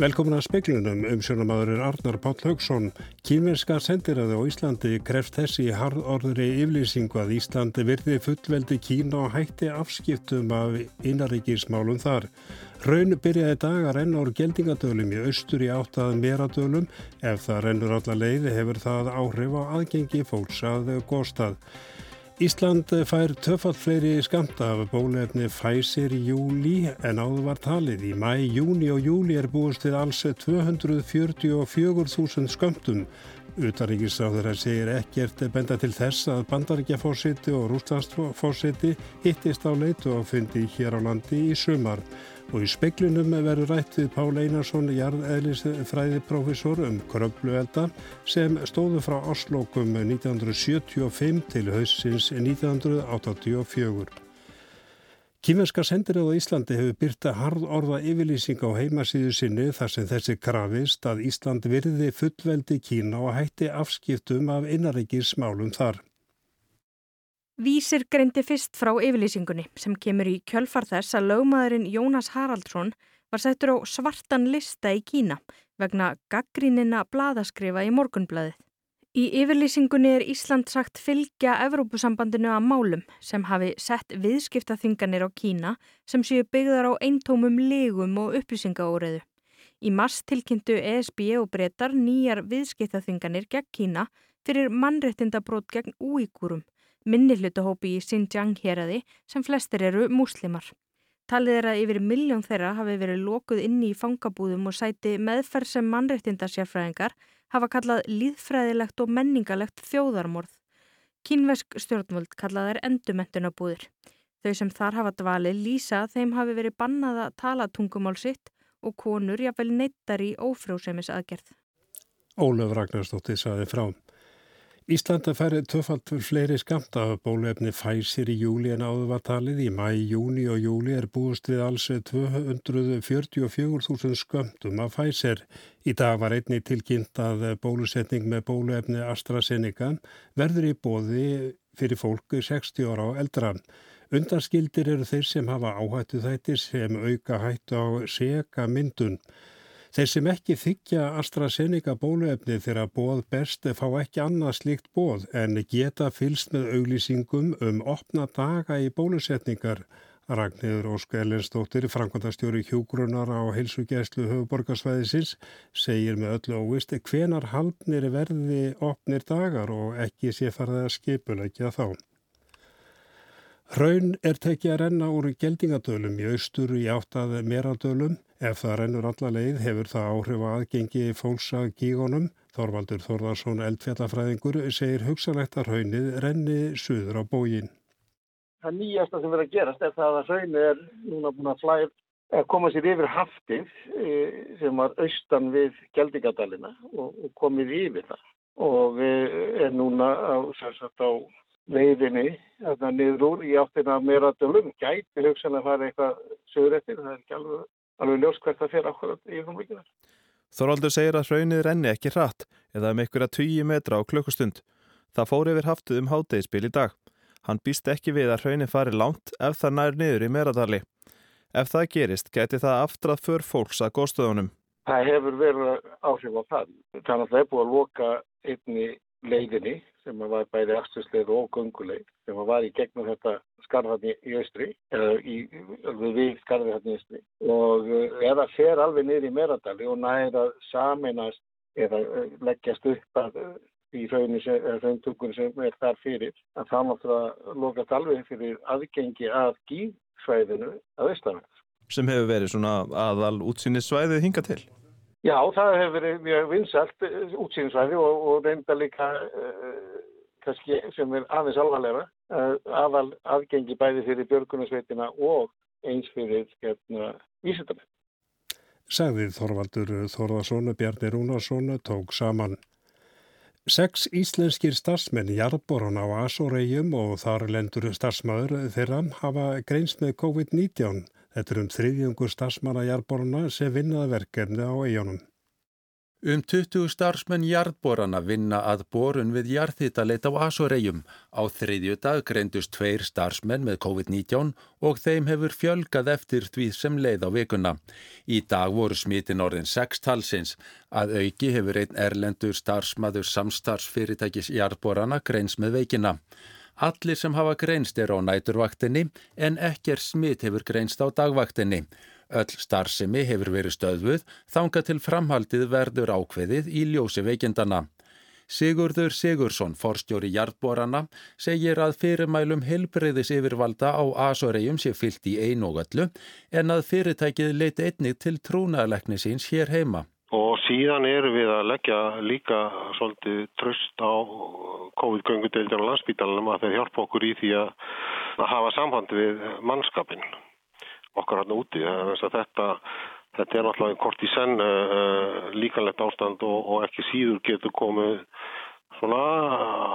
Velkomin að speklunum um sjónamaðurinn Arnar Páll Haugsson. Kínverska sendiraði á Íslandi kreft þessi harðorðri yflýsingu að Íslandi virði fullveldi Kína og hætti afskiptum af innaríkismálum þar. Raun byrjaði dagar enn ár geldingadölum í austur í áttað meradölum. Ef það rennur alla leiði hefur það áhrif á aðgengi fólks að góstað. Ísland fær töfalt fleiri skamta af bólefni Pfizer í júli en áður var talið. Í mæ, júni og júli er búist við alls 244.000 skamtum. Utaríkisráður segir ekkert benda til þess að bandaríkjafósiti og rústlandsfósiti hittist á leitu og fundi hér á landi í sumar og í speklunum verður rætt við Pál Einarsson, jarðeðlisfræðiprofessor um kröpluelda sem stóðu frá Oslokum 1975 til hausins 1984. Kímerska sendiröð á Íslandi hefur byrta hard orða yfirlýsing á heimasíðu sinni þar sem þessi krafist að Ísland virði fullveldi Kína og hætti afskiptum af innaríkismálum þar. Vísir greindi fyrst frá yfirlýsingunni sem kemur í kjölfar þess að lögmaðurinn Jónas Haraldsson var settur á svartan lista í Kína vegna gaggrínina bladaskrifa í morgunbladið. Í yfirlýsingunni er Ísland sagt fylgja Evrópusambandinu að málum sem hafi sett viðskiptaþinganir á Kína sem séu byggðar á eintómum legum og upplýsingaóreðu. Í mars tilkynntu ESB og breytar nýjar viðskiptaþinganir gegn Kína fyrir mannrettindabrót gegn úíkurum minnihlutahópi í Xinjiang héradi sem flestir eru múslimar. Talið er að yfir miljón þeirra hafi verið lokuð inni í fangabúðum og sæti meðferð sem mannrettindasjárfræðingar hafa kallað líðfræðilegt og menningalegt þjóðarmorð. Kínvesk stjórnvöld kallað er endumentunabúðir. Þau sem þar hafa dvali lýsa þeim hafi verið bannað að tala tungumál sitt og konur jáfnvel neittar í ófrjósemis aðgerð. Ólef Ragnarstóttir saði frá. Íslanda færði töfalt fleiri skamta af bólefni fæsir í júli en áður var talið. Í mæ, júni og júli er búist við alls 244.000 skamtum af fæsir. Í dag var einni tilkynnt að bólusetning með bólefni AstraZeneca verður í bóði fyrir fólku 60 ára á eldra. Undanskildir eru þeir sem hafa áhættu þættir sem auka hættu á seka myndun. Þeir sem ekki þykja AstraZeneca bóluefni þegar bóð best fá ekki annað slikt bóð en geta fylst með auglýsingum um opna daga í bólusetningar. Ragnir Ósk Ellensdóttir, framkvæmdastjóri hjúgrunar á heilsugjæslu höfuborgarsvæðisins, segir með öllu óvist hvenar haldnir verði opnir dagar og ekki sé farið að skipulegja þá. Raun er tekið að renna úr geldingadölum í austur í áttað meradölum. Ef það rennur alla leið hefur það áhrif að aðgengi fólks að gígonum. Þorvaldur Þorðarsson eldfjallafræðingur segir hugsalegt að raunnið renni suður á bógin. Það nýjasta sem verður að gerast er það að raunnið er núna búin að flæð að koma sér yfir haftið e, sem var austan við geldingadalina og komið yfir það og e, er núna á, á leiðinni þarna niður úr í áttina meira dölum gæti hugsanlega að fara eitthvað sögur eftir, það er ekki alveg, alveg ljós hvert að fyrir ákvarðan í líkinar. Þorvaldur segir að hraunið renni ekki hratt eða um einhverja 20 metra á klukkustund. Það fór yfir haftuð um hátegispil í dag. Hann býst ekki við að hraunið fari langt ef það nær niður í meradali. Ef það gerist, geti það aftrað för fólks að góðstöðunum. Það hefur verið áhrif á það. Þannig að það er búið að loka einni leiðinni sem var bæði aftursleið og gunguleið sem var í gegnum þetta skarðarni í austri eða í, við skarðarni í austri og eða eh, fer alveg niður í meradali og næra saminast eða eh, leggjast upp að eh, í rauntungunum sem er þar fyrir að það máttu að lokast alveg fyrir aðgengi að gíðsvæðinu að Íslands. Sem hefur verið svona aðal útsýnissvæðið hinga til? Já, það hefur verið mjög vinsalt eh, útsýnsvæði og, og reynda líka uh, kannski sem er aðeins alvarlega uh, aðal aðgengi bæði fyrir björgunarsveitina og eins fyrir hérna vísindamenn. Segðið Þorvaldur Þorðarsson Bjarni Rúnarsson tók saman. Seks íslenskir starfsmenn jarðborun á Asoregjum og þar lendur starfsmæður þeirra hafa greinst með COVID-19 Þetta er um þriðjungur stafsmanna jarboruna sem vinnaði verkefni á eigunum. Um 20 starfsmenn jarðborana vinna að borun við jarðhittaleit á Asoregjum. Á þriðju dag greindust tveir starfsmenn með COVID-19 og þeim hefur fjölgað eftir því sem leið á vikuna. Í dag voru smitin orðin 6 talsins. Að auki hefur einn erlendur starfsmaður samstarfsfyrirtækis jarðborana greins með veikina. Allir sem hafa greinst er á næturvaktinni en ekkert smit hefur greinst á dagvaktinni. Öll starfsemi hefur verið stöðvuð þanga til framhaldið verður ákveðið í ljósi veikindana. Sigurður Sigursson, forstjóri Jartborana, segir að fyrirmælum helbreyðis yfirvalda á Asoregjum sé fyllt í einu og öllu en að fyrirtækið leiti einnig til trúnaðalekni síns hér heima. Og síðan erum við að leggja líka svolítið tröst á COVID-göngudeildjan og landsbítalunum að þeir hjálpa okkur í því að hafa samband við mannskapin okkar hann úti. Þetta, þetta er náttúrulega kort í senn uh, líkanlegt ástand og, og ekki síður getur komið svona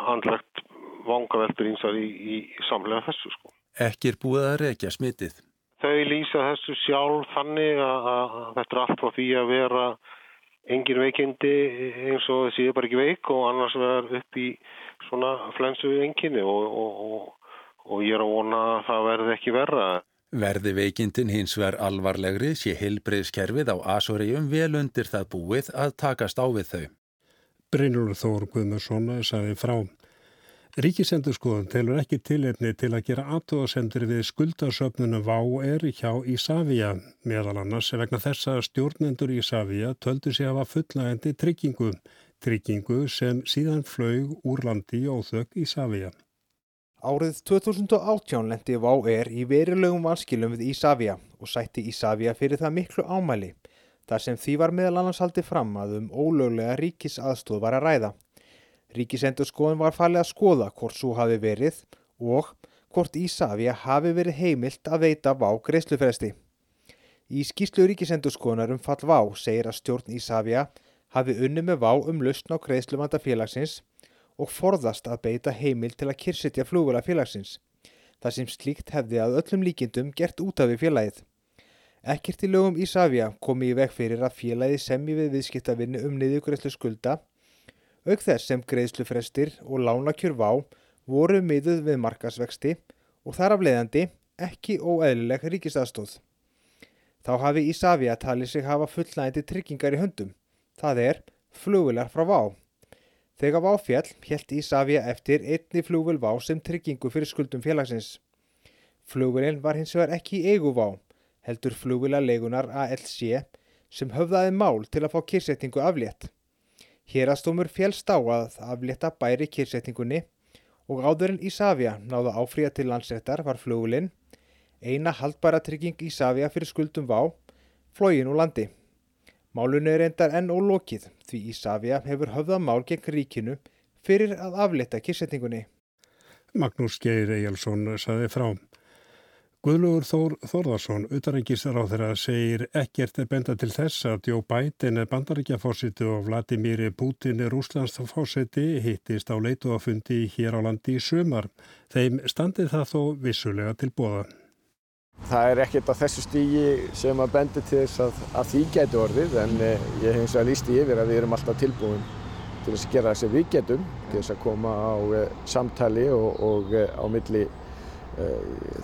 handlegt vangaveltur ínsar í, í, í samlega þessu. Sko. Ekki er búið að reykja smitið. Þau lýsa þessu sjálf þannig að, að þetta er allt frá því að vera engin veikindi eins og þessi er bara ekki veik og annars verður upp í svona flensu enginni og, og, og ég er að vona að það verði ekki verra. Verði veikindin hins ver alvarlegri sé heilbreyðskerfið á Asoríum vel undir það búið að takast á við þau. Brynjólur Þór Guðmursson sagði frá. Ríkisendurskoðun telur ekki tilefni til að gera aðtóðasendur við skuldarsöfnunum VÁ er hjá Ísafja meðal annars vegna þessa stjórnendur Ísafja töldu sig hafa fullnægandi tryggingu, tryggingu sem síðan flög úr landi í óþökk Ísafja. Árið 2018 lendi VÁR í verilegum vanskilum við Ísafja og sætti Ísafja fyrir það miklu ámæli þar sem því var meðal annars haldið fram að um ólöglega ríkisaðstóð var að ræða. Ríkisendurskoðun var falið að skoða hvort svo hafi verið og hvort Ísafja hafi verið heimilt að veita VÁ greiðslufresti. Í skýslu ríkisendurskoðunar um fall VÁ segir að stjórn Ísafja hafi unni með VÁ um lustn á greiðsluvanda félagsins og forðast að beita heimil til að kyrsetja flugvöla félagsins. Það sem slíkt hefði að öllum líkindum gert út af við félagið. Ekkert í lögum Ísafja komi í veg fyrir að félagið semji við viðskiptavinni um niðugreðslu skulda, auk þess sem greiðslufrestir og lánakjör vá voru miðuð við markasvexti og þar af leiðandi ekki óeðlileg ríkistafstóð. Þá hafi Ísafja talið sig hafa fullnægindi tryggingar í höndum, það er flugvilar frá vá. Þegar váfjall helt Ísafja eftir einni flúvel vá sem tryggingu fyrir skuldum félagsins. Flúvelin var hins vegar ekki í eigu vá, heldur flúvila leigunar ALC sem höfðaði mál til að fá kyrsettingu aflétt. Hérastómur fjálst á að aflétta bæri kyrsettingunni og áðurinn Ísafja náða áfríða til landsrettar var flúvelin, eina haldbara trygging Ísafja fyrir skuldum vá, flógin úr landi. Málunni er endar enn ólokið því Ísafja hefur höfða mál gegn ríkinu fyrir að aflita kyrsetningunni. Magnús Geir Ejjálsson saði frá. Guðlugur Þór Þórðarsson, utarengisar á þeirra, segir ekkert er benda til þess að Jó Bætin er bandaríkjafósiti og Vladimir Putin er úslandsfósiti hittist á leituafundi hér á landi í sumar. Þeim standið það þó vissulega til bóða. Það er ekkert á þessu stígi sem að bendi til þess að, að því getur orðið en eh, ég hef eins og að lísti yfir að við erum alltaf tilbúin til þess að gera það sem við getum til þess að koma á eh, samtali og, og eh, á milli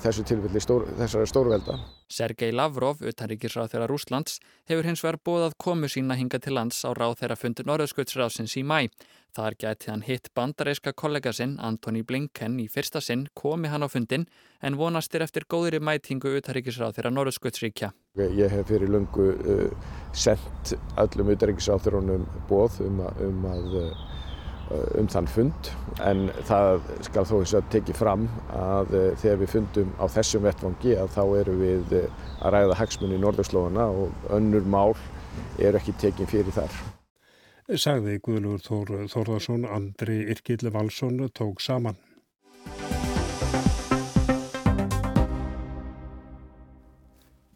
þessu tilfelli stór, þessara stórvelda. Sergei Lavrov, utanríkisráð þeirra Rúslands, hefur hins vegar bóðað komu sína hinga til lands á ráð þeirra fundur Norðskjöldsráðsins í mæ. Þar gæti hann hitt bandareiska kollega sinn, Antoni Blinken, í fyrsta sinn komi hann á fundin en vonastir eftir góðri mætingu utaríkisráð þeirra Norðsköldsríkja. Ég hef fyrir lungu uh, sendt öllum utaríkisráðurunum bóð um að, um, að, uh, um þann fund en það skal þó eins og tekið fram að uh, þegar við fundum á þessum vettvangi að þá eru við uh, að ræða hagsmunni í Norðurslóðana og önnur mál eru ekki tekið fyrir þar sagði Guðlúr Þór, Þórðarsson, Andri Irkill Valsson tók saman.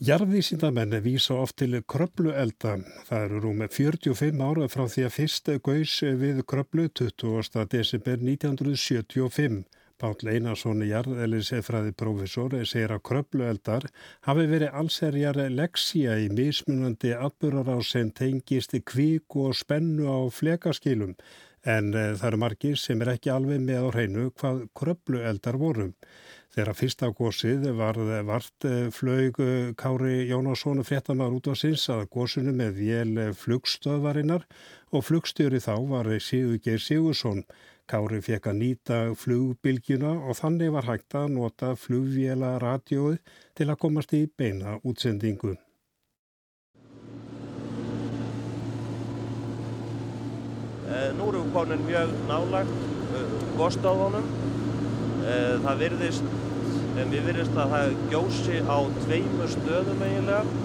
Jarðvísindamenni vísa oft til kröpluelda. Það eru rúmið 45 ára frá því að fyrst gauðs við kröplu 20. desember 1975. Páll Einarsson jarðelisefræði profesor segir að kröplueldar hafi verið allserjar leksía í mismunandi atbyrjar á sem tengist kvík og spennu á flekaskilum en eh, það eru margir sem er ekki alveg með á hreinu hvað kröplueldar vorum. Þegar fyrsta gósið var vart eh, flög eh, Kári Jónásson fréttamar út á sinns að gósinu með vél flugstöðvarinnar og flugstjóri þá var Sigur Geir Sigursson. Kári fekk að nýta flugbilgjuna og þannig var hægt að nota flugvjela radioið til að komast í beina útsendingu. Eh, nú erum við komin mjög nálagt góðstáðunum. Það virðist en við verðist að það gjósi á tveimu stöðum eiginlega.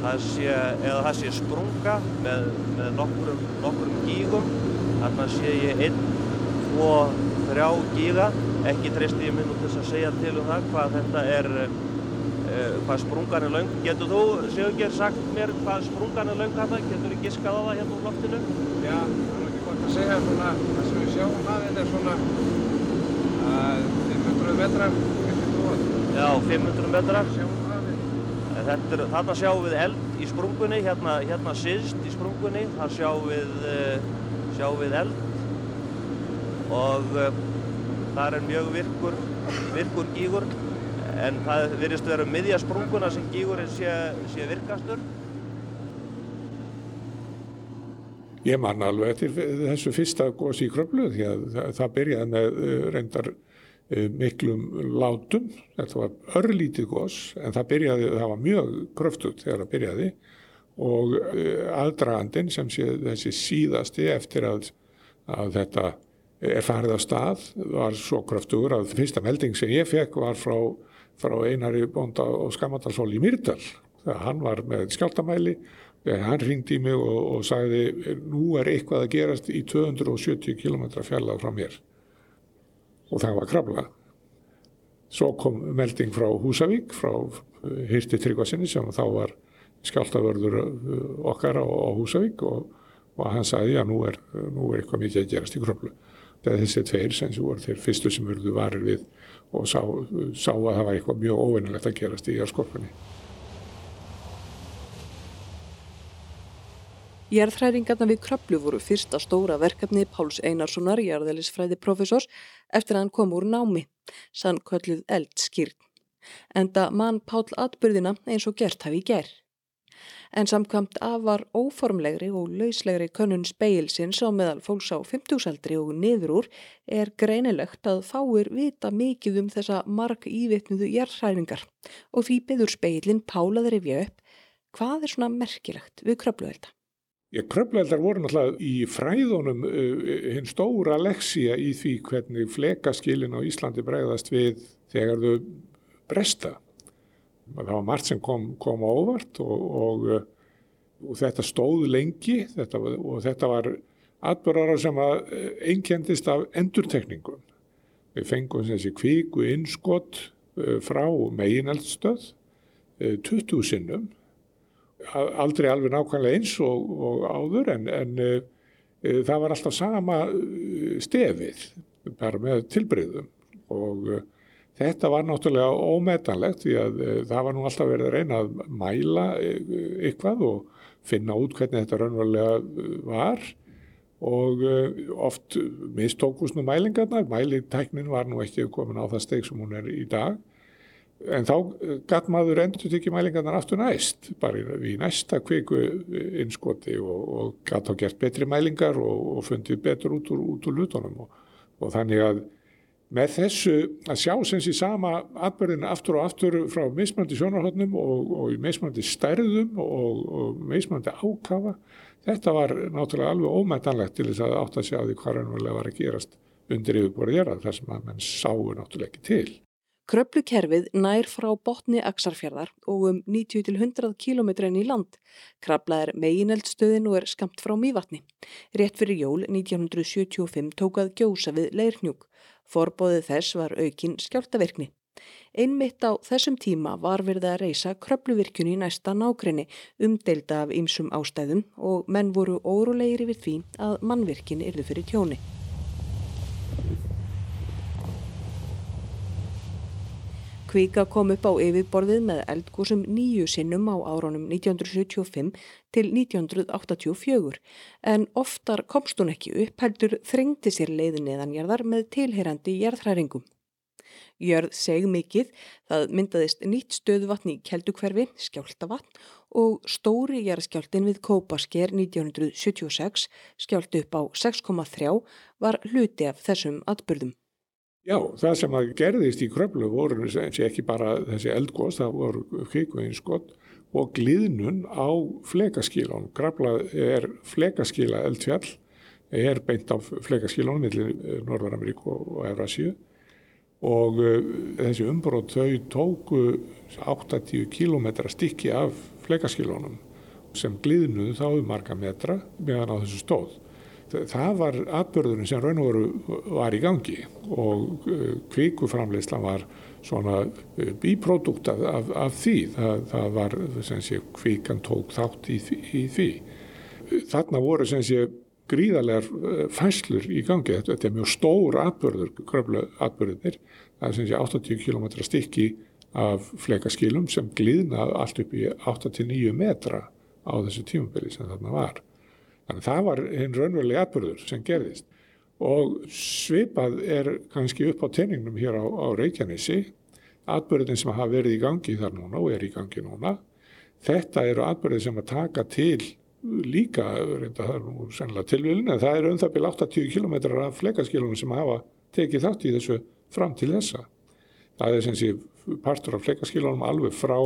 Það sé, eða það sé sprunga með, með nokkurum, nokkurum gígum. Þarna sé ég einn, tvo, þrjá gíga. Ekki treysti ég minn út þess að segja til um það hvað þetta er uh, hvað sprungan er laung getur þú, Sigurger, sagt mér hvað sprungan er laung þetta, getur þú giskað á það hérna úr loftinu? Já, það er ekki gott að segja svona, það sem við sjáum hafinn er svona uh, 500 metrar Já, 500 metrar. Þarna sjáum við eld í sprungunni, hérna, hérna síðst í sprungunni, þar sjáum við, uh, sjáum við eld og uh, þar er mjög virkur, virkur gígur en það virðist að vera miðja sprunguna sem gígurinn sé, sé virkastur. Ég man alveg eftir þessu fyrsta góðs í kröflu því að það, byrjaði með uh, reyndar Eh, miklum látum, þetta var örlítið gos en það byrjaði, það var mjög kröftut þegar það byrjaði. Og eh, aðdragandin sem sé þessi síðasti eftir að, að þetta er farið af stað var svo kröftugur að fyrsta melding sem ég fekk var frá, frá einari bónda og skamandalsól í Myrdal þegar hann var með skjáltamæli hann ringdi í mig og, og sagði nú er eitthvað að gerast í 270 km fjallað frá mér og það var krabla. Svo kom melding frá Húsavík, frá Hirti eh, Tryggvarsinni sem þá var skjáltavörður eh, okkar á, á Húsavík og, og hann sagði að nú er, nú er eitthvað mikið að gerast í krablu. Það er þessi tveir sem voru þeir fyrstu sem verðu varir við og sá, sá að það var eitthvað mjög óvinnilegt að gerast í jærskorpunni. Jærðhræringarna við Kröplu voru fyrsta stóra verkefni Páls Einarssonar, jærðelisfræði profesors, eftir að hann kom úr námi, sann kölluð eldskýrn. Enda mann Pál atbyrðina eins og gert hafi ger. En samkvæmt af var óformlegri og lauslegri könnun speilsins á meðal fólks á 50-saldri og niður úr er greinilegt að fáir vita mikið um þessa marg ívitnuðu jærðhræringar og því byður speilin Pál að rifja upp hvað er svona merkilegt við Kröpluvelda. Kröpleldar voru náttúrulega í fræðunum uh, hinn stóra leksía í því hvernig flekaskilin á Íslandi bregðast við þegar þau bresta. Það var margt sem kom, kom ávart og, og, uh, og þetta stóð lengi þetta, og þetta var atbyrðara sem einkendist af endurtekningum. Við fengum þessi kvíku innskott frá megineldstöð 20 uh, sinnum aldrei alveg nákvæmlega eins og, og áður en, en uh, það var alltaf sama eh, stefið bara með tilbreyðum og uh, þetta var náttúrulega ómetanlegt því að uh, það var nú alltaf verið að reyna að mæla eitthvað og finna út hvernig þetta raunverulega var. Og oft mistókust nú mælingarnar, mælitæknin var nú ekki komin á það steg sem hún er í dag En þá eh, gatt maður endur tekið mælingarnar aftur næst, bara í næsta kviku innskoti og, og gatt á gert betri mælingar og, og fundið betur út úr, út úr lutonum. Og, og þannig að með þessu að sjá sem sé sama atbyrðin aftur og aftur frá meismandi sjónarhóttnum og meismandi stærðum og meismandi ákafa, þetta var náttúrulega alveg ómættanlegt til þess að átt að sjá því hvað raunverulega var að gerast undir yfirborðið gera þar sem að menn sáu náttúrulega ekki til. Kröplukerfið nær frá botni Aksarfjörðar og um 90-100 km í land. Krabla er megineldstöðin og er skamt frá mývatni. Rétt fyrir jól 1975 tókað gjósa við leirhnjúk. Forbóðið þess var aukin skjáltaverkni. Einmitt á þessum tíma var verið að reysa kröpluvirkjunni næsta nákrenni umdelda af ýmsum ástæðum og menn voru órulegir yfir því að mannvirkinn yrðu fyrir tjóni. Kvika kom upp á yfirborðið með eldgósum nýju sinnum á árunum 1975 til 1984 en oftar komst hún ekki upp heldur þrengti sér leiði neðanjarðar með tilherandi jarðhræringum. Jörð seg mikið, það myndaðist nýtt stöðuvatn í Keldukverfi, skjáltavatn og stóri jarðskjáltin við Kópasker 1976, skjált upp á 6,3 var hluti af þessum atbyrðum. Já, það sem að gerðist í kröflu voru ekki bara þessi eldgóðs, það voru kvíkuinskott og glíðnun á flekaskílón. Krafla er flekaskíla eldfjall, er beint á flekaskílónum millir Norðar-Ameríku og Eurasíu og uh, þessi umbrót þau tóku 80 km stikki af flekaskílónum sem glíðnuðu þá um marga metra meðan á þessu stóð það var atbyrðurinn sem raun og veru var í gangi og uh, kvíkuframleyslan var svona uh, bíprodukt af, af, af því. Það, það var sem sé kvíkan tók þátt í, í því. Þarna voru sem sé gríðarlegar uh, fæslur í gangi. Þetta, er mjög stór atbyrður, gröflu atbyrðinir. Það er sem sé 80 km stikki af flekaskilum sem glýðna allt upp í 8-9 metra á þessu tímubili sem þarna var. Þannig það var einn raunveruleg atbyrður sem gerðist og svipað er kannski upp á tenningnum hér á, á Reykjanesi, atbyrðin sem hafa verið í gangi þar núna og er í gangi núna. Þetta eru atbyrðin sem að taka til líka, reynda það er nú sennilega tilvílin, en það eru um það byrja 80 km af flekaskilunum sem hafa tekið þátt í þessu fram til þessa. Það er sem sé partur af flekaskilunum alveg frá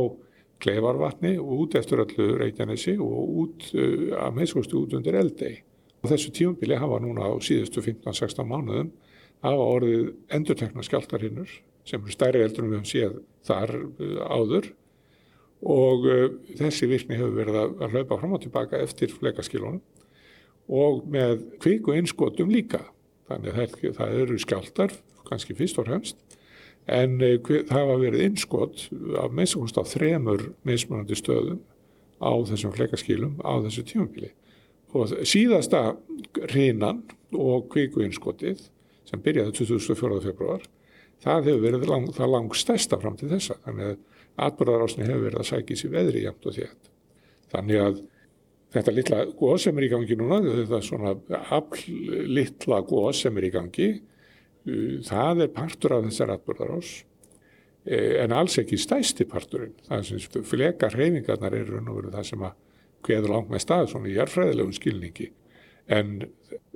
Kleifarvatni og út eftir öllu Reykjanesi og út uh, að meðskostu út undir Eldei. Og þessu tímubili hafa núna á síðustu 15-16 mánuðum hafa orðið endurtekna skjáltarinnur sem eru stærri eldur en við höfum séð þar uh, áður og uh, þessi virkni hefur verið að, hlaupa fram og tilbaka eftir fleikaskilunum og með kvíku einskotum líka. Þannig að það eru skjáltar, kannski fyrst og fremst, en eh, það hafa verið innskott af meðsakast á þremur mismunandi stöðum á þessum fleikaskílum á þessu tímabili. Og síðasta hrinan og kvíku innskottið sem byrjaði 2004. februar, það hefur verið lang, það langt stærsta fram til þessa. Þannig að atbyrðarásni hefur verið að sækja sér veðri jæmt og þétt. Þannig að þetta litla góð sem er í gangi núna, þetta svona afl litla góð sem er í gangi, það er partur af þessar atbyrðarás e, en alls ekki stæsti parturinn. Það sem flekar hreyfingarnar eru nú verið það sem að hveður langt með stað svona í jærfræðilegum skilningi en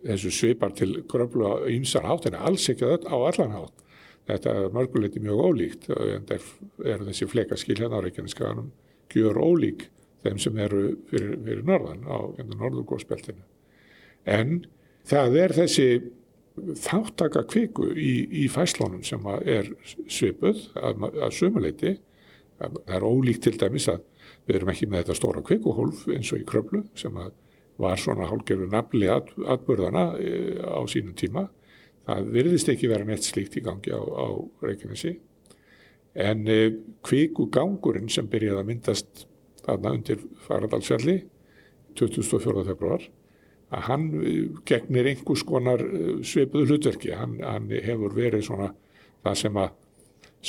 þessu svipar til gröflu á ýmsar hátt en alls ekki á allan hátt. Þetta er mörguleiti mjög ólíkt en það eru þessi flekaskil hérna á Reykjaneskaganum gjör ólík þeim sem eru fyrir, fyrir norðan á norðugóðspeltinu. En það er þessi þáttaka kviku í, í fæslónum sem er svipuð að, að sumuleiti. Það er ólíkt til dæmis að við erum ekki með þetta stóra kvikuhólf eins og í kröflu sem var svona hálfgerður nafli at, atbörðana e, á sínum tíma. Það virðist ekki vera neitt slíkt í gangi á, á Reykjanesi. En e, kvikugangurinn sem byrjaði að myndast þarna undir Faradalsfjalli 24. februar að hann eh, gegnir einhvers konar eh, sveipuðu hlutverki. Hann, hann hefur verið svona það sem að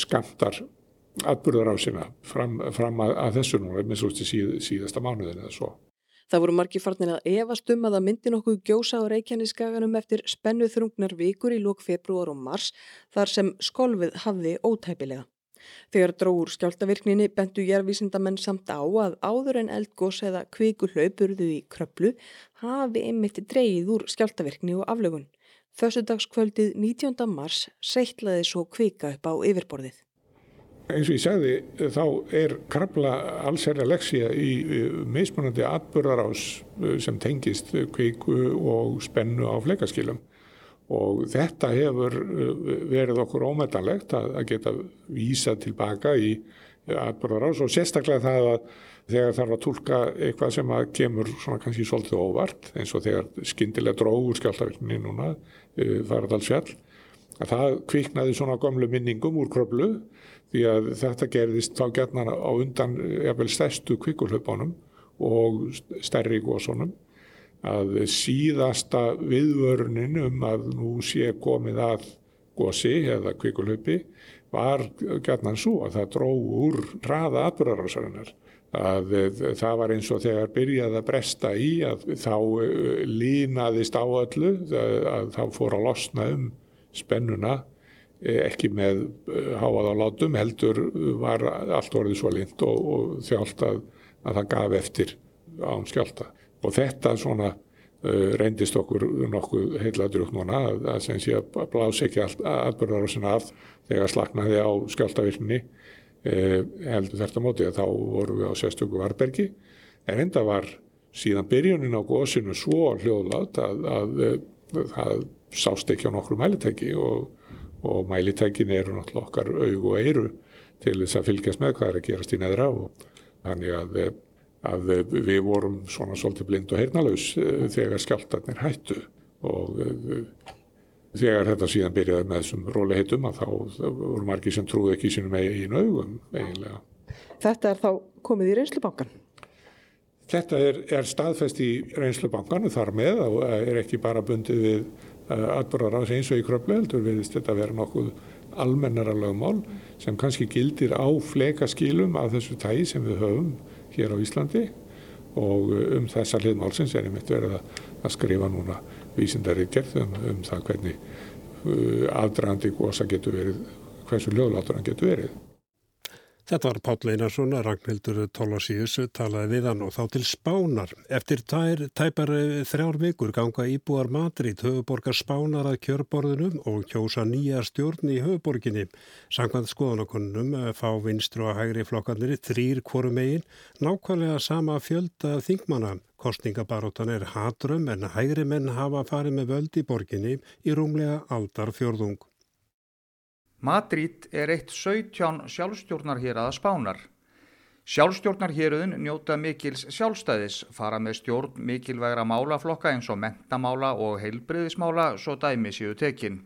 skamtar atbyrðar á sína fram, fram að, að þessu nú, með svo til síð, síðasta mánuðin eða svo. Það voru margi farnir að efast um að það myndi nokkuð gjósa á Reykjaneskaganum eftir spennu þrungnar vikur í lók februar og mars þar sem skolfið hafði ótæpilega. Þegar dróður skjáltavirkninni bentu jærvísindamenn samt á að áður en eldgós eða kvikulauburðu í kröplu hafi einmitt dreyið úr skjáltavirkni og aflögun. Þössudagskvöldið 19. mars seittlaði svo kvika upp á yfirborðið. Eins og ég segði þá er krabla allsherja leksja í meismunandi atbyrðarás sem tengist kviku og spennu á fleikaskilum og þetta hefur uh, verið okkur ómetanlegt að, að geta vísa tilbaka í atbyrðarás og sérstaklega það að þegar þarf að tólka eitthvað sem að kemur svona kannski svolítið óvart eins og þegar skindilega dróður skjáltavirkninni núna uh, faradalsfjall að það kviknaði svona gamlu minningum úr kröflu því að þetta gerðist þá gerna á undan jafnvel stærstu kvikulhaupunum og stærri góðsónum að síðasta viðvörunin um að nú sé komið að gósi eða kvikulhupi var gætnan svo að það dró úr hraða atbyrðarásarinnar að það var eins og þegar byrjaði að bresta í að þá línaðist á öllu að þá fór að losna um spennuna ekki með háað á látum heldur var allt orðið svo lind og, og þjált að, að það gaf eftir án skjálta og þetta svona uh, reyndist okkur nokkuð heiladrútt núna að, að sem sé að blási ekki aðbörðarásin af þegar slaknaði á skjáltavirkni uh, heldur þetta móti að þá vorum við á sérstöku Varbergi en enda var síðan byrjunin á góðsinu svo hljóðlátt að, að það sást ekki á nokkru mælitæki og, og mælitækin eru náttúrulega okkar aug og eiru til þess að fylgjast með hvað er að gerast í neðra og þannig að að við vorum svona svolítið blind og heyrnalaus þegar skjáltarnir hættu og þegar þetta síðan byrjaði með þessum róli heitum að þá voru margir sem trúði ekki sínum eigin augum eiginlega. Þetta er þá komið í reynslubankan? Þetta er, er staðfest í reynslubankan og þar með og er ekki bara bundið við atbúrar á eins og í kröflu heldur viðist þetta vera nokkuð almennara lögmál sem kannski gildir á flekaskílum af þessu tægi sem við höfum hér á Íslandi og um þessa hliðmálsins er einmitt verið að skrifa núna vísindari gerð um, um það hvernig uh, aðdragandi gósa getur verið, hversu löglátur hann getur verið. Þetta var Páll Einarsson, Ragnhildur Tólasíus talaði við hann og þá til Spánar. Eftir tær, tæpar þrjár vikur ganga íbúar Madrid höfuborgar Spánar að kjörborðunum og kjósa nýja stjórn í höfuborginni. Sangvað skoðanakonunum fá vinstru að hægri flokkarnir þrýr kvoru megin, nákvæmlega sama fjölda þingmanna. Kostningabaróttan er hatrum en hægri menn hafa farið með völd í borginni í rúmlega aldar fjörðung. Madrid er eitt 17 sjálfstjórnarheraða spánar. Sjálfstjórnarheröðun njóta mikils sjálfstæðis, fara með stjórn mikilvægra málaflokka eins og mentamála og heilbriðismála svo dæmi séu tekin.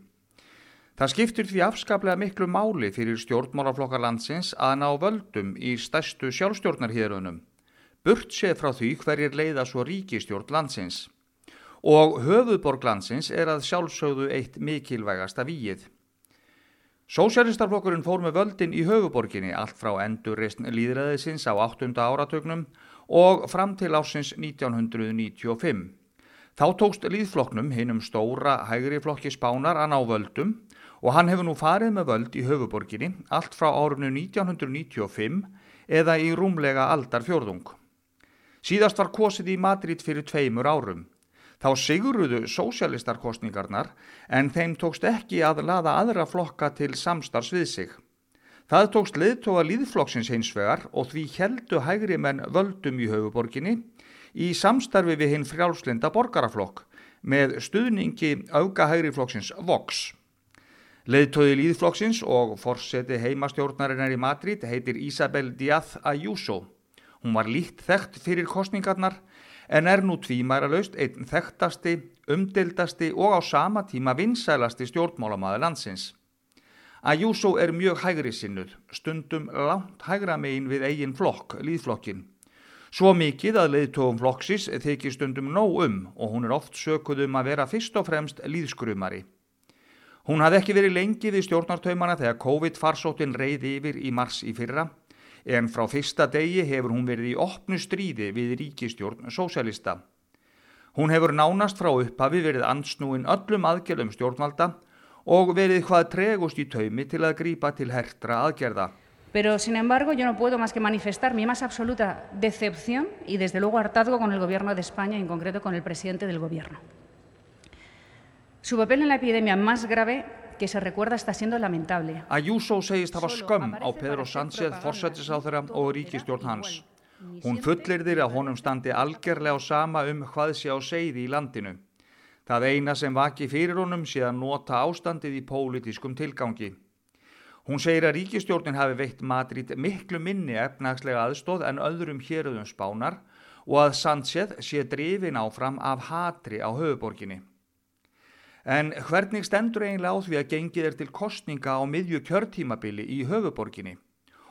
Það skiptir því afskaplega miklu máli fyrir stjórnmálaflokka landsins að ná völdum í stærstu sjálfstjórnarheröðunum. Burt séð frá því hverjir leiða svo ríkistjórn landsins. Og höfuðborg landsins er að sjálfsögðu eitt mikilvægasta víið. Sósjálistarflokkurinn fór með völdin í höfuborginni allt frá endurreysn líðræðisins á 8. áratögnum og fram til ásins 1995. Þá tókst líðflokknum hinnum stóra hægri flokki spánar að ná völdum og hann hefur nú farið með völd í höfuborginni allt frá árinu 1995 eða í rúmlega aldarfjörðung. Síðast var kosið í Madrid fyrir tveimur árum. Þá siguruðu sósjálistarkostningarnar en þeim tókst ekki að laða aðra flokka til samstarfs við sig. Það tókst liðtóa líðflokksins hinsvegar og því heldu hægri menn völdum í höfuborginni í samstarfi við hinn frjálslinda borgaraflokk með stuðningi auka hægri flokksins Vox. Leðtóði líðflokksins og forseti heimastjórnarinnar í Madrid heitir Isabel Díaz Ayuso. Hún var líkt þekkt fyrir kostningarnar en er nú tvímæralaust einn þekktasti, umdildasti og á sama tíma vinsælasti stjórnmálamæði landsins. Ayuso er mjög hægri sinnuð, stundum langt hægra megin við eigin flokk, líðflokkin. Svo mikið að leiðtóum flokksis þykir stundum nóg um og hún er oft sökuð um að vera fyrst og fremst líðskrumari. Hún hafði ekki verið lengi við stjórnartaumana þegar COVID-farsóttin reyði yfir í mars í fyrra en frá fyrsta degi hefur hún verið í opnu stríði við ríkistjórn sósjalista. Hún hefur nánast frá upphafi verið ansnúin öllum aðgerðum stjórnvalda og verið hvað tregust í taumi til að grípa til hertra aðgerða. Pero, sin embargo, yo no puedo más que manifestar mi más absoluta decepción y, desde luego, hartazgo con el Gobierno de España, en concreto con el presidente del Gobierno. Su papel en la epidemia más grave que se recuerda está siendo lamentable. Ayuso segist hafa skömm á Pedro Sánchez, forsættisáþurra og ríkistjórn hans. Hún fullirðir að honum standi algerlega á sama um hvað sé á segði í landinu. Það eina sem vaki fyrir honum sé að nota ástandið í pólitískum tilgangi. Hún segir að ríkistjórnin hafi veitt Madrid miklu minni efnagslega aðstóð en öðrum héröðum spánar og að Sánchez sé drifin áfram af hatri á höfuborginni. En hvernig stendur eiginlega á því að gengið er til kostninga á miðju kjörtímabili í höfuborginni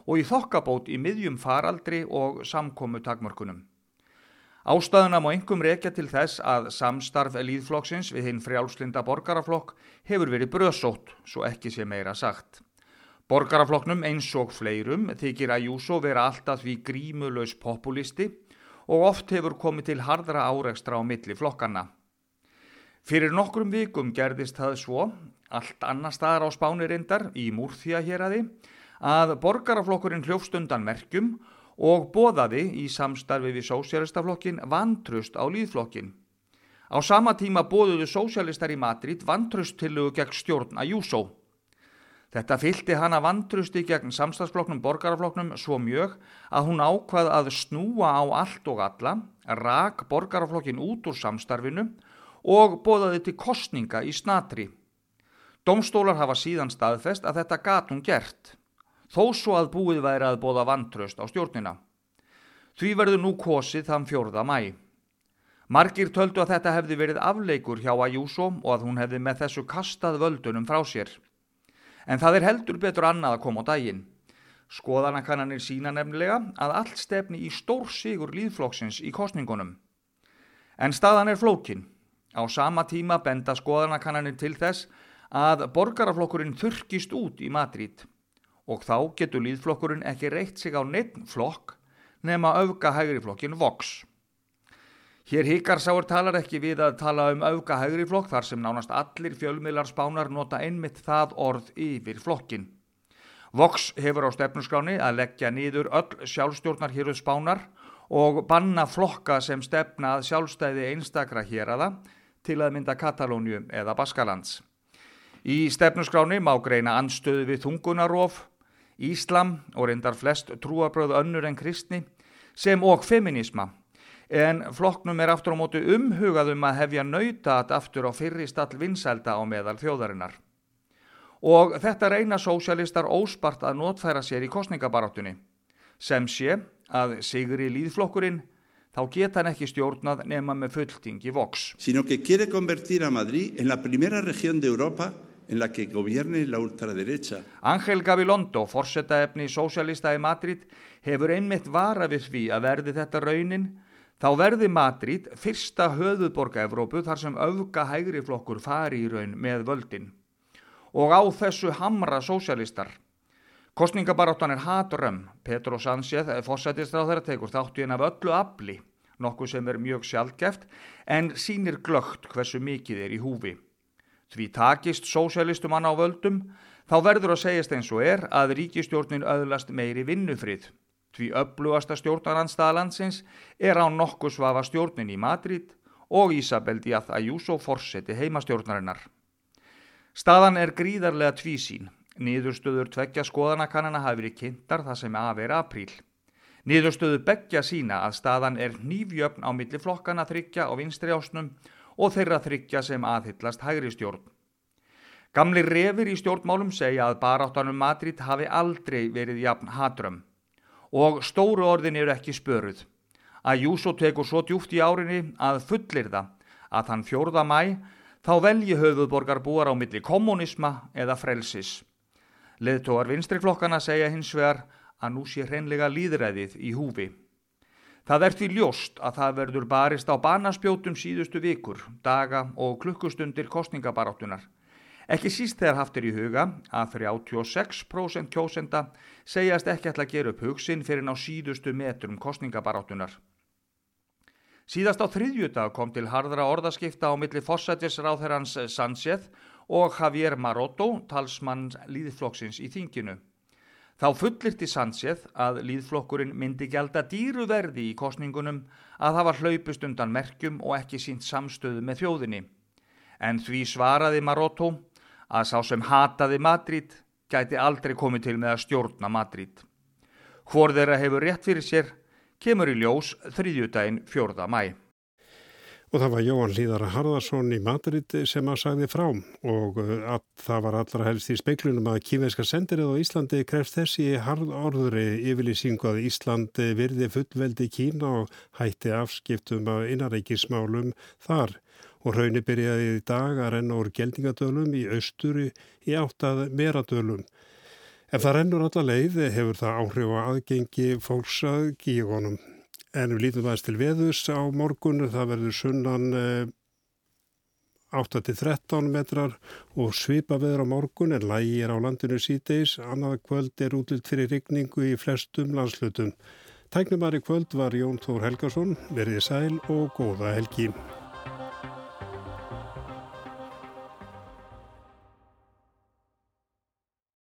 og í þokkabót í miðjum faraldri og samkomu takmörkunum? Ástæðuna má engum rekja til þess að samstarf líðflokksins við hinn frjálslinda borgaraflokk hefur verið bröðsótt, svo ekki sé meira sagt. Borgaraflokknum eins og fleirum þykir að Júsó vera alltaf því grímulös populisti og oft hefur komið til hardra áreikstra á milli flokkanna. Fyrir nokkrum vikum gerðist það svo, allt annar staðar á spánirindar í Múrþja hér aði, að borgaraflokkurinn hljófst undan merkjum og bóðaði í samstarfi við sósjálistaflokkin vantrust á líðflokkin. Á sama tíma bóðuðu sósjálistar í Madrid vantrust tillugu gegn stjórn að Júsó. Þetta fylgti hana vantrusti gegn samstagsflokknum borgaraflokknum svo mjög að hún ákvað að snúa á allt og alla, rak borgaraflokkin út úr samstarfinu og bóðaði til kostninga í snatri. Domstólar hafa síðan staðfest að þetta gat hún gert þó svo að búið væri að bóða vantraust á stjórnina. Því verður nú kosið þann fjórða mæ. Margir töldu að þetta hefði verið afleikur hjá Ajúsó og að hún hefði með þessu kastað völdunum frá sér. En það er heldur betur annað að koma á daginn. Skoðanakannanir sína nefnilega að allt stefni í stór sigur líðflokksins í kostningunum. En staðan er flókin. Á sama tíma benda skoðanakannanir til þess að borgaraflokkurinn þurkist út í Madrid og þá getur líðflokkurinn ekki reitt sig á neitt flokk nema auka hægri flokkin Vox. Hér hikar sáur talar ekki við að tala um auka hægri flokk þar sem nánast allir fjölmiðlar spánar nota einmitt það orð yfir flokkin. Vox hefur á stefnusgráni að leggja nýður öll sjálfstjórnar héruð spánar og banna flokka sem stefna að sjálfstæði einstakra hér aða til að mynda Katalóniu eða Baskalands. Í stefnusgráni má greina anstöðu við þungunarof, Íslam og reyndar flest trúabröð önnur en kristni sem og feminisma en flokknum er aftur á mótu umhugað um að hefja nautat aftur á fyrri stall vinsælda á meðal þjóðarinnar. Og þetta reyna sósjalistar óspart að notfæra sér í kostningabaráttunni sem sé að sigri líðflokkurinn þá geta hann ekki stjórnað nema með fulltingi voks. Sino que quiere convertir a Madrid en la primera región de Europa en la que gobierne la ultraderecha. Ángel Gabilondo, forsetaefni sósialista í Madrid, hefur einmitt vara við því að verði þetta raunin, þá verði Madrid fyrsta höfuðborga Evrópu þar sem auðga hægri flokkur fari í raun með völdin. Og á þessu hamra sósialistar. Kostningabaráttan er hatrömm. Petro Sánchez, fórsætistráð þeirra tekur þáttu inn af öllu afli, nokkuð sem er mjög sjálfgeft, en sínir glögt hversu mikið er í húfi. Því takist sósjálistum hann á völdum, þá verður að segjast eins og er að ríkistjórnin öðlast meiri vinnufrið. Því öflugasta stjórnaranstaðalandsins er á nokkuð svafa stjórnin í Madrid og Isabel Díaz Ayuso forseti heimastjórnarinnar. Staðan er gríðarlega tvísín. Niðurstöður tveggja skoðanakannana hafi verið kynntar það sem að vera apríl. Niðurstöðu begja sína að staðan er nýfjöfn á milli flokkana þryggja og vinstri ásnum og þeirra þryggja sem aðhyllast hægri stjórn. Gamli revir í stjórnmálum segja að baráttanum Madrid hafi aldrei verið jafn hatrömm og stóru orðin eru ekki spöruð. Að Júsó tekur svo djúft í árinni að fullir það að hann fjórða mæ þá velji höfuðborgar búar á milli kommunisma eða frelsis. Leðtóar vinstriflokkana segja hins vegar að nú sé hreinlega líðræðið í húfi. Það er því ljóst að það verður barist á banaspjótum síðustu vikur, daga og klukkustundir kostningabaráttunar. Ekki síst þegar haftir í huga að 36% kjósenda segjast ekki ætla að gera upp hugsin fyrir ná síðustu metrum kostningabaráttunar. Síðast á þriðjudag kom til hardra orðaskipta á milli fórsættisráðherrans Sanchez og Javier Maroto, talsmann líðflokksins í þinginu. Þá fullirti Sanchez að líðflokkurinn myndi gelda dýruverði í kostningunum að hafa hlaupust undan merkjum og ekki sínt samstöðu með þjóðinni. En því svaraði Maroto að sá sem hataði Madrid gæti aldrei komið til með að stjórna Madrid. Hvor þeirra hefur rétt fyrir sér kemur í ljós þriðjudaginn fjórða mæ. Og það var Jóhann Líðara Harðarsson í Madrid sem að sagði frá og uh, að það var allra helst í speiklunum að kýmverska sendirið á Íslandi krefst þessi harðorðri yfirlýsingu að Íslandi virði fullveldi Kína og hætti afskiptum af inarækismálum þar og raunni byrjaði í dag að renna úr geldingadölum í austuri í áttað meradölum. Ef það rennur alla leið hefur það áhrif á aðgengi fólks að gígunum. En við lítum aðeins til veðus á morgun, það verður sunnan 8-13 metrar og svipa veður á morgun en lægi er á landinu síðdeis, annað kvöld er útlitt fyrir rigningu í flestum landslutum. Tæknumari kvöld var Jón Þór Helgason, verið sæl og góða helgi.